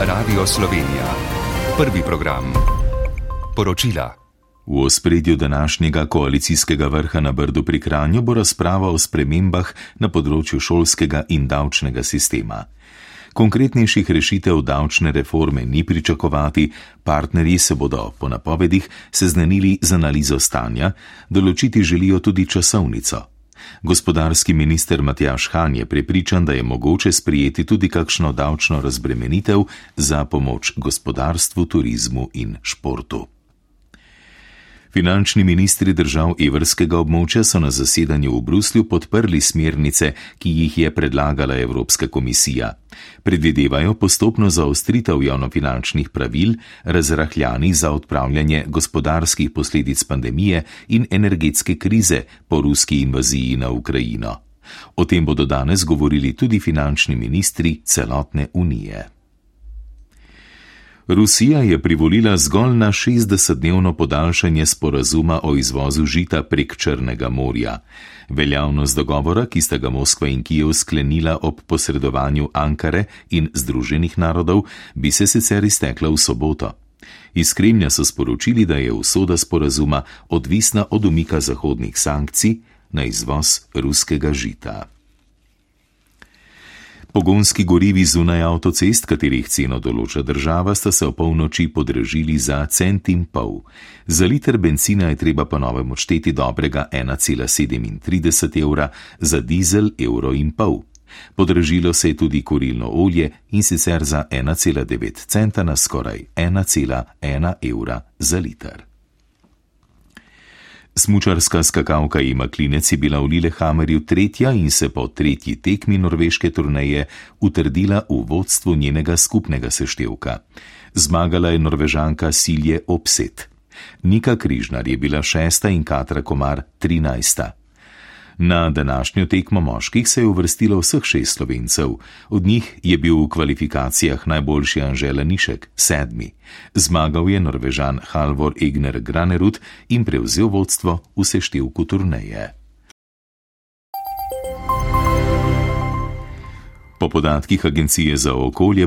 Radio Slovenija. Prvi program. Poročila. V ospredju današnjega koalicijskega vrha na Brdu pri Kranju bo razprava o spremembah na področju šolskega in davčnega sistema. Konkretnejših rešitev davčne reforme ni pričakovati, partnerji se bodo, po napovedih, seznanili z analizo stanja, določiti želijo tudi časovnico. Gospodarski minister Matjaš Han je prepričan, da je mogoče sprijeti tudi kakšno davčno razbremenitev za pomoč gospodarstvu, turizmu in športu. Finančni ministri držav evrskega območja so na zasedanju v Bruslju podprli smernice, ki jih je predlagala Evropska komisija. Predvidevajo postopno zaostritev javnofinančnih pravil, razrahljani za odpravljanje gospodarskih posledic pandemije in energetske krize po ruski invaziji na Ukrajino. O tem bodo danes govorili tudi finančni ministri celotne unije. Rusija je privolila zgolj na 60-dnevno podaljšanje sporazuma o izvozu žita prek Črnega morja. Veljavnost dogovora, ki sta ga Moskva in Kijev sklenila ob posredovanju Ankare in Združenih narodov, bi se sicer iztekla v soboto. Iz Kremlja so sporočili, da je usoda sporazuma odvisna od umika zahodnih sankcij na izvoz ruskega žita. Pogonski gorivi zunaj avtocest, katerih ceno določa država, sta se o polnoči podražili za cent in pol. Za liter benzina je treba ponovem odšteti dobrega 1,37 evra, za dizel evro in pol. Podražilo se je tudi kurilno olje in sicer za 1,9 centa na skoraj 1,1 evra za liter. Smučarska skakavka ima klinec je bila v Lillehammerju tretja in se po tretji tekmi norveške turneje utrdila v vodstvu njenega skupnega seštevka. Zmagala je norvežanka Silje Opset. Nika Križnar je bila šesta in Katra Komar trinajsta. Na današnjo tekmo moških se je uvrstilo vseh šest slovencev, od njih je bil v kvalifikacijah najboljši Anžela Nišek, sedmi. Zmagal je norvežan Halvor Egner Granerud in prevzel vodstvo v seštevku turneje. Po podatkih Agencije za okolje